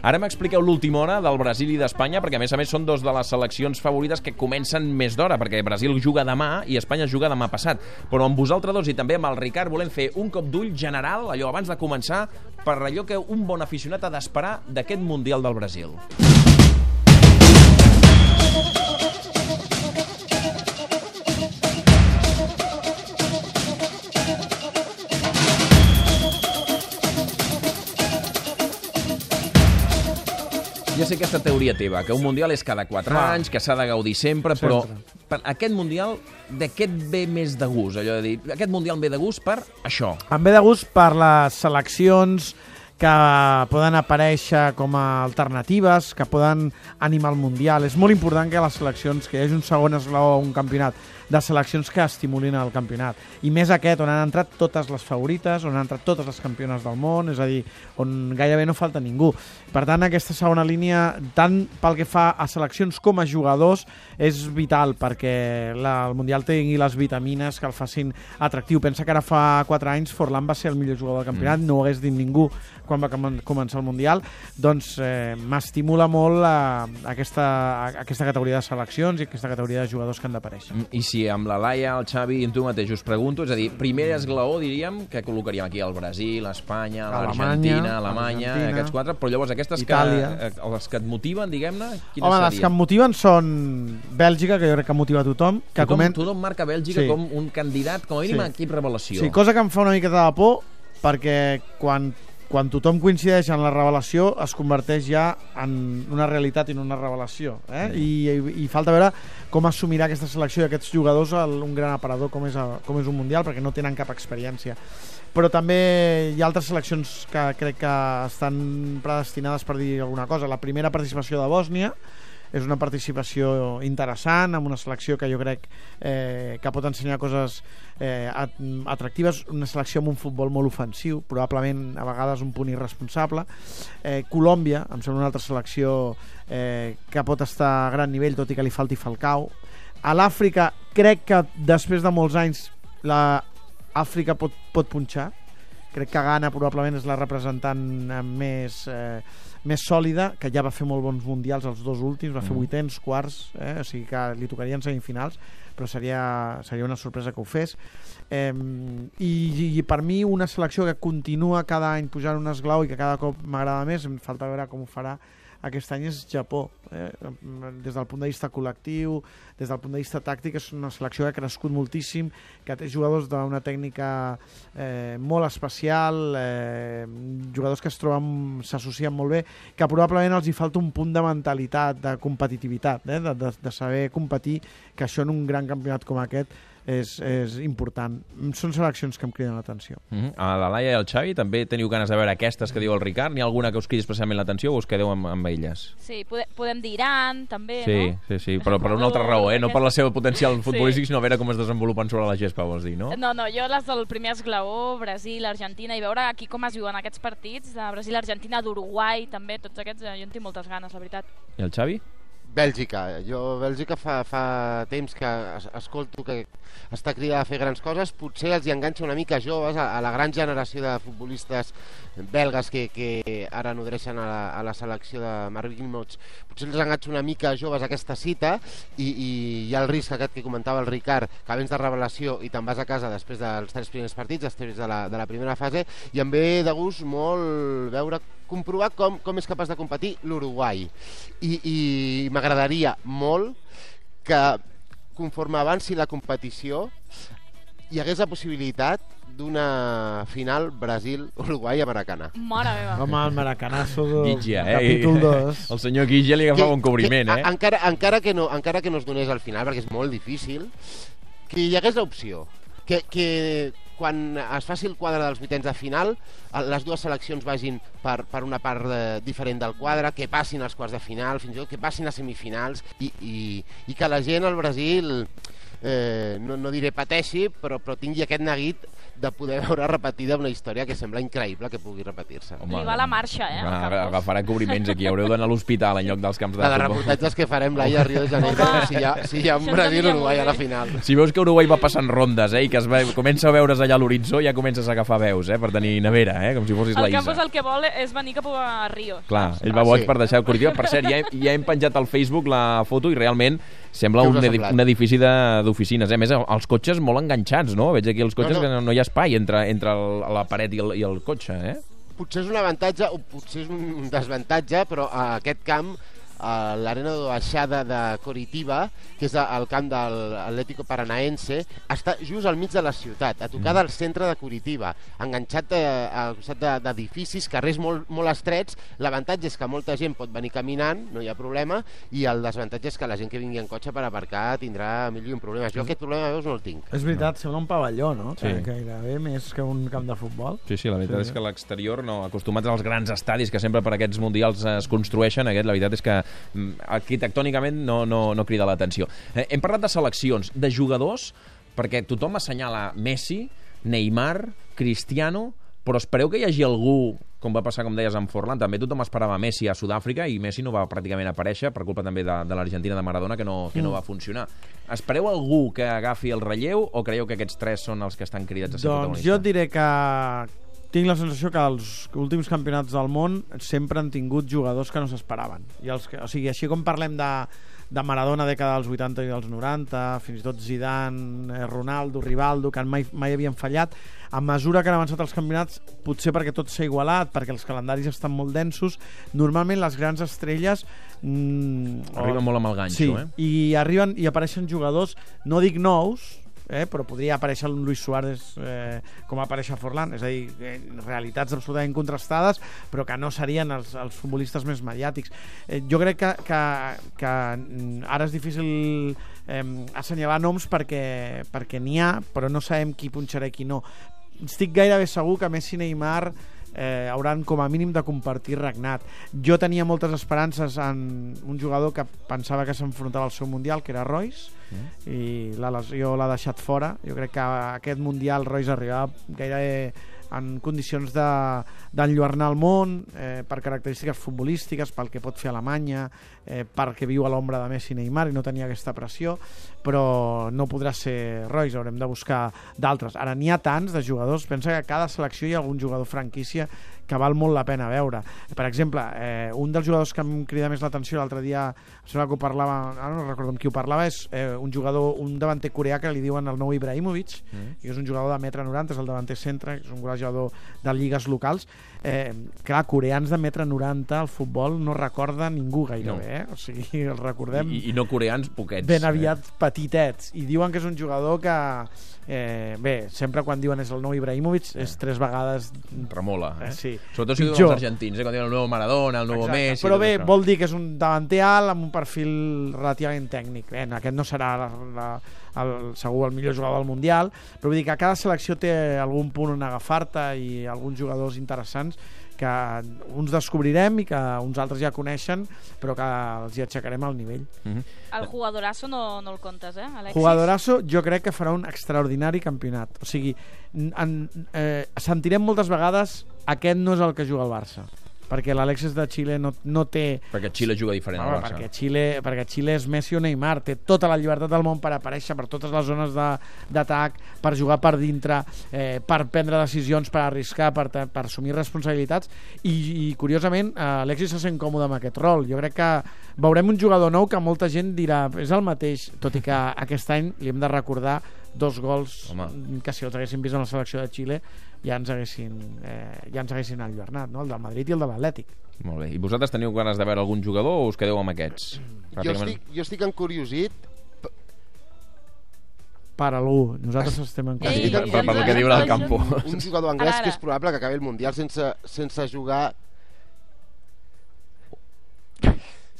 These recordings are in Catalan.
Ara m'expliqueu l'última hora del Brasil i d'Espanya, perquè a més a més són dos de les seleccions favorites que comencen més d'hora, perquè Brasil juga demà i Espanya juga demà passat. Però amb vosaltres dos i també amb el Ricard volem fer un cop d'ull general, allò abans de començar, per allò que un bon aficionat ha d'esperar d'aquest Mundial del Brasil. Sé aquesta teoria teva, que un Mundial és cada 4 Clar. anys, que s'ha de gaudir sempre, però Sempre. per aquest Mundial, de què et ve més de gust? Allò de dir, aquest Mundial em ve de gust per això. Em ve de gust per les seleccions que poden aparèixer com a alternatives, que poden animar el Mundial. És molt important que les seleccions, que hi hagi un segon esglaó a un campionat, de seleccions que estimulin el campionat. I més aquest, on han entrat totes les favorites, on han entrat totes les campiones del món, és a dir, on gairebé no falta ningú. Per tant, aquesta segona línia, tant pel que fa a seleccions com a jugadors, és vital perquè la, el Mundial tingui les vitamines que el facin atractiu. Pensa que ara fa 4 anys Forlán va ser el millor jugador del campionat, mm. no ho hagués dit ningú quan va com- començar el Mundial, doncs eh, m'estimula molt eh, aquesta, aquesta categoria de seleccions i aquesta categoria de jugadors que han d'aparèixer. Mm, I si amb la Laia, el Xavi i tu mateix us pregunto, és a dir, primer esglaó diríem que col·locaríem aquí el Brasil, Espanya, l'Argentina, Alemanya, Alemanya, aquests quatre, però llavors aquestes Itàlia. que, eh, les que et motiven, diguem-ne, quines Home, les que serien? em motiven són Bèlgica, que jo crec que motiva tothom, que tothom, comen... tothom marca Bèlgica Sí. com un candidat, com a mínim, Sí. a equip revelació. Sí, cosa que em fa una miqueta de por, perquè quan, quan tothom coincideix en la revelació es converteix ja en una realitat i en una revelació. Eh? I, i, I falta veure com assumirà aquesta selecció i aquests jugadors el, un gran aparador com és, el, com és un Mundial, perquè no tenen cap experiència. Però també hi ha altres seleccions que crec que estan predestinades per dir alguna cosa. La primera participació de Bòsnia, és una participació interessant, amb una selecció que jo crec eh, que pot ensenyar coses eh, at atractives, una selecció amb un futbol molt ofensiu, probablement a vegades un punt irresponsable. Eh, Colòmbia, em sembla una altra selecció eh, que pot estar a gran nivell, tot i que li falti Falcao. A l'Àfrica, crec que després de molts anys la Àfrica pot, pot punxar, crec que Ghana probablement és la representant més, eh, més sòlida, que ja va fer molt bons mundials els dos últims, va fer Mm. vuitens, quarts, eh? o sigui que li tocarien semifinals, però seria, seria una sorpresa que ho fes. Eh, i, I per mi una selecció que continua cada any pujant un esglau i que cada cop m'agrada més, em falta veure com ho farà aquest any és Japó. Eh? Des del punt de vista col·lectiu, des del punt de vista tàctic, és una selecció que ha crescut moltíssim, que té jugadors d'una tècnica eh, molt especial, eh, jugadors que es troben, s'associen molt bé, que probablement els hi falta un punt de mentalitat, de competitivitat, eh? de, de, de saber competir, que això en un gran campionat com aquest és, és important. Són seleccions que em criden l'atenció. Mm -hmm. A la Laia i el Xavi també teniu ganes de veure aquestes que diu el Ricard? N'hi ha alguna que us cridi especialment l'atenció o us quedeu amb, amb elles? Sí, pode, podem dir Iran, també, Sí, no? sí, sí, però per una altra raó, eh? No per la seva potencial Sí. futbolístic, sinó a veure com es desenvolupen sobre la gespa, vols dir, no? No, no, jo les del primer esglaó, Brasil, Argentina, i veure aquí com es viuen aquests partits, de Brasil, Argentina, d'Uruguai, també, tots aquests, eh, jo en tinc moltes ganes, la veritat. I el Xavi? Bèlgica. Jo, Bèlgica fa, fa temps que es, escolto que està cridada a fer grans coses. Potser els hi enganxa una mica joves a, a la gran generació de futbolistes belgues que, que ara nodreixen a la, a la selecció de Marvin Mots. Potser els enganxa una mica joves aquesta cita i, i hi ha el risc aquest que comentava el Ricard, que vens de revelació i te'n vas a casa després dels tres primers partits, després de la, de la primera fase, i em ve de gust molt veure comprovar com, com és capaç de competir l'Uruguai i, i m'agradaria molt que conforme avanci la competició hi hagués la possibilitat d'una final Brasil-Uruguai americana. Mare meva. Home, el maracanazo del Guitja, eh? capítol 2. El senyor Guitja li agafava un cobriment, que, eh? a- encara, encara, que no, encara que no es donés al final, perquè és molt difícil, que hi hagués l'opció. Que, que quan es faci el quadre dels vuitens de final, eh, les dues seleccions vagin per, per una part de, diferent del quadre, que passin als quarts de final, fins i tot que passin a semifinals, i, i, i que la gent al Brasil, eh, no, no diré pateixi, però, però tingui aquest neguit de poder veure repetida una història que sembla increïble que pugui repetir-se. Li va la marxa, eh, Va, Campos. agafarà cobriments aquí. Haureu d'anar a l'hospital en lloc dels camps de La de futbol. reportatges que farem l'Aia a Rio de Janeiro, Home, si hi ha, si hi ha un Brasil-Uruguai a la final. Si veus que Uruguai va passant rondes eh, i que es ve, comença a veure's allà a l'horitzó, ja comences a agafar veus, eh, per tenir nevera, eh, com si fossis la El Campos Isa. el que vol és venir cap a Rio. Clar, ell va Ah, boig sí. per deixar el Curitiba. Per cert, ja, ja hem penjat al Facebook la foto i realment sembla un, edi un edifici d'oficines. Eh? A més, els cotxes molt enganxats, no? Veig aquí els cotxes No, no. que no, no hi ha espai entre, entre el, la paret i el, i el cotxe, eh? Potser és un avantatge o potser és un desavantatge, però a aquest camp a l'arena de baixada de Coritiba, que és el camp de l'Atlético Paranaense, està just al mig de la ciutat, a tocar del centre de Coritiba, enganxat eh, al costat de- d'edificis, carrers molt, molt estrets. L'avantatge és que molta gent pot venir caminant, no hi ha problema, i el desavantatge és que la gent que vingui en cotxe per aparcar tindrà mil i un problemes. Jo aquest problema, veus, no el tinc. És veritat, sembla un pavelló, no? Sí. Que Gairebé més que un camp de futbol. Sí, sí, la veritat Sí, és que l'exterior, no, acostumats als grans estadis que sempre per aquests mundials es construeixen, aquest, la veritat és que mm, arquitectònicament no, no, no crida l'atenció. Eh, hem parlat de seleccions, de jugadors, perquè tothom assenyala Messi, Neymar, Cristiano, però espereu que hi hagi algú, com va passar, com deies, amb Forlan, també tothom esperava Messi a Sud-àfrica i Messi no va pràcticament aparèixer per culpa també de, de l'Argentina de Maradona, que no, que no va funcionar. Espereu algú que agafi el relleu o creieu que aquests tres són els que estan cridats a ser Doncs protagonistes? jo et diré que tinc la sensació que els últims campionats del món sempre han tingut jugadors que no s'esperaven. I els que, o sigui, així com parlem de, de Maradona dècada dels 80 i dels 90, fins i tot Zidane, eh, Ronaldo, Rivaldo, que mai, mai havien fallat, a mesura que han avançat els campionats, potser perquè tot s'ha igualat, perquè els calendaris estan molt densos, normalment les grans estrelles... Mm, Arriba molt amb el ganxo, sí, eh? i arriben i apareixen jugadors, no dic nous, eh, però podria aparèixer un Luis Suárez eh, com apareix a Forlán, és a dir, eh, realitats absolutament contrastades, però que no serien els, els futbolistes més mediàtics. Eh, jo crec que, que, que ara és difícil eh, assenyalar noms perquè, perquè n'hi ha, però no sabem qui punxarà i qui no. Estic gairebé segur que Messi i Neymar eh, hauran com a mínim de compartir regnat. Jo tenia moltes esperances en un jugador que pensava que s'enfrontava al seu Mundial, que era Royce, I la lesió l'ha deixat fora. Jo crec que aquest Mundial Royce arribava gairebé en condicions de- d'enlluernar el món eh, per característiques futbolístiques, pel que pot fer Alemanya, eh, perquè viu a l'ombra de Messi i Neymar i no tenia aquesta pressió, però no podrà ser Royce, haurem de buscar d'altres. Ara, n'hi ha tants de jugadors, pensa que a cada selecció hi ha algun jugador franquícia que val molt la pena veure. Per exemple, eh, un dels jugadors que em crida més l'atenció l'altre dia, em sembla que ho parlava, ara no recordo amb qui ho parlava, és eh, un jugador, un davanter coreà que li diuen el nou Ibrahimovic, Mm. i és un jugador de metre 90, és el davanter centre, és un jugador de lligues locals. Eh, clar, coreans de metre 90 al futbol no recorda ningú gairebé, No. eh? O sigui, el recordem I, I no coreans poquets. ben aviat petitets i diuen que és un jugador que eh, bé, sempre quan diuen és el nou Ibrahimovic és tres vegades Eh? Tremola, eh? Eh, sí. Sobretot si diuen els argentins, eh? Quan diuen el nou Maradona, el nou Exacte. Messi... però bé, això. vol dir que és un davanter alt amb un perfil relativament tècnic bé, aquest no serà la, la, el, segur el millor jugador del Mundial però vull dir que cada selecció té algun punt on agafar-te i alguns jugadors interessants que uns descobrirem i que uns altres ja coneixen però que els hi aixecarem al nivell Mhm. El jugadorazo no, no el comptes, eh, Alexis? Jugadorazo jo crec que farà un extraordinari campionat. O sigui, en, eh, sentirem moltes vegades aquest no és el que juga al Barça perquè l'Alexis de Xile no, no té Perquè Xile juga diferent no, al Barça. perquè, Xile, perquè Xile és Messi o Neymar té tota la llibertat del món per aparèixer per totes les zones d'atac per jugar per dintre, eh, per prendre decisions per arriscar, per, per assumir responsabilitats i, i curiosament eh, Alexis se sent còmode amb aquest rol jo crec que veurem un jugador nou que molta gent dirà és el mateix, tot i que aquest any li hem de recordar dos gols Home. que si els haguéssim vist en la selecció de Xile ja ens haguessin, eh, ja ens haguessin enlluernat, no? el del Madrid i el de l'Atlètic Molt bé. I vosaltres teniu ganes de veure algun jugador o us quedeu amb aquests? Jo estic, jo estic encuriosit per algú, nosaltres estem en Ei, Per, contra. per, per el que diu el campo. un jugador anglès que és probable que acabi el Mundial sense, sense jugar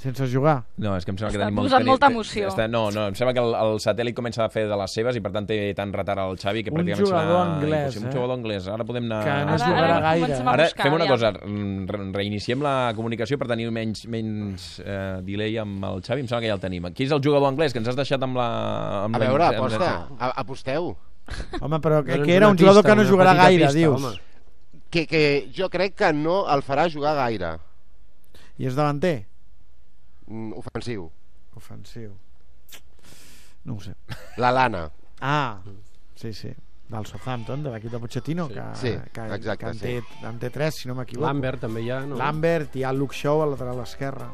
sense jugar No, és que em sembla que Està tenim molt... posant tenim- molta emoció. Està, no, no, em sembla que el, el satèl·lit comença a fer de les seves i per tant té tant retard al Xavi que Un pràcticament jugador serà anglès, impossible. eh? Un jugador anglès. Ara podem anar... Que no Ara, jugarà ara gaire. Ara buscar, fem una aviam. cosa, mm, re- reiniciem la comunicació per tenir menys, menys eh, delay amb el Xavi, em sembla que ja el tenim. Qui és el jugador anglès que ens has deixat amb la... Amb a veure, la- aposta, a, aposteu Home, però que, que era un jugador que no jugarà gaire, pista, dius. home. Que, que jo crec que no el farà jugar gaire. I és davanter? Mm, ofensiu. Ofensiu. No ho sé. La Lana. Ah, sí, sí. Del Southampton, de l'equip de Pochettino, Sí. que, Sí, que, exacte, que en, sí. té, en té tres, si no m'equivoco. Lambert també hi ha, no? Lambert, hi ha Luke Shaw al lateral esquerre.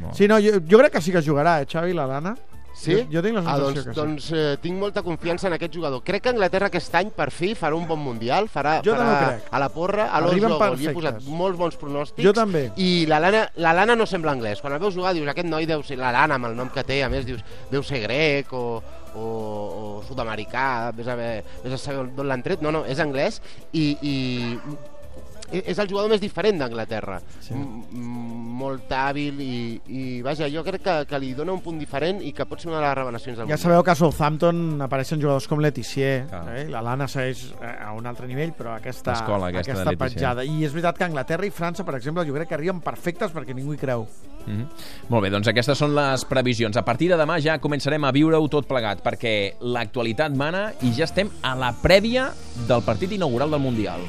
No. Sí, no, jo, jo crec que sí que jugarà, eh, Xavi, la Lana. Sí? Jo, jo tinc la Ah, sensació doncs, que sí. doncs eh, tinc molta confiança en aquest jugador. Crec que Anglaterra aquest any, per fi, farà un bon Mundial. Farà, Jo farà crec. a la porra. A l'Oslo li he posat molts bons pronòstics. Jo també. I la Lana, la Lana no sembla anglès. Quan el veus jugar dius, aquest noi deu ser la Lana, amb el nom que té, a més dius, deu ser grec o, o, o sud-americà, vés a, vés a saber d'on l'han tret. No, no, és anglès i, i és el jugador més diferent d'Anglaterra. Sí. Molt hàbil i, i vaja, jo crec que, que li dona un punt diferent i que pot ser una de les revelacions del Ja sabeu que a Southampton apareixen jugadors com Letizier, eh? la Lana segueix eh, a un altre nivell, però aquesta, aquesta aquesta petjada. I és veritat que Anglaterra i França, per exemple, jo crec que arriben perfectes perquè ningú hi creu. Mm -hmm. Molt bé, doncs aquestes són les previsions. A partir de demà ja començarem a viure-ho tot plegat, perquè l'actualitat mana i ja estem a la prèvia del partit inaugural del Mundial.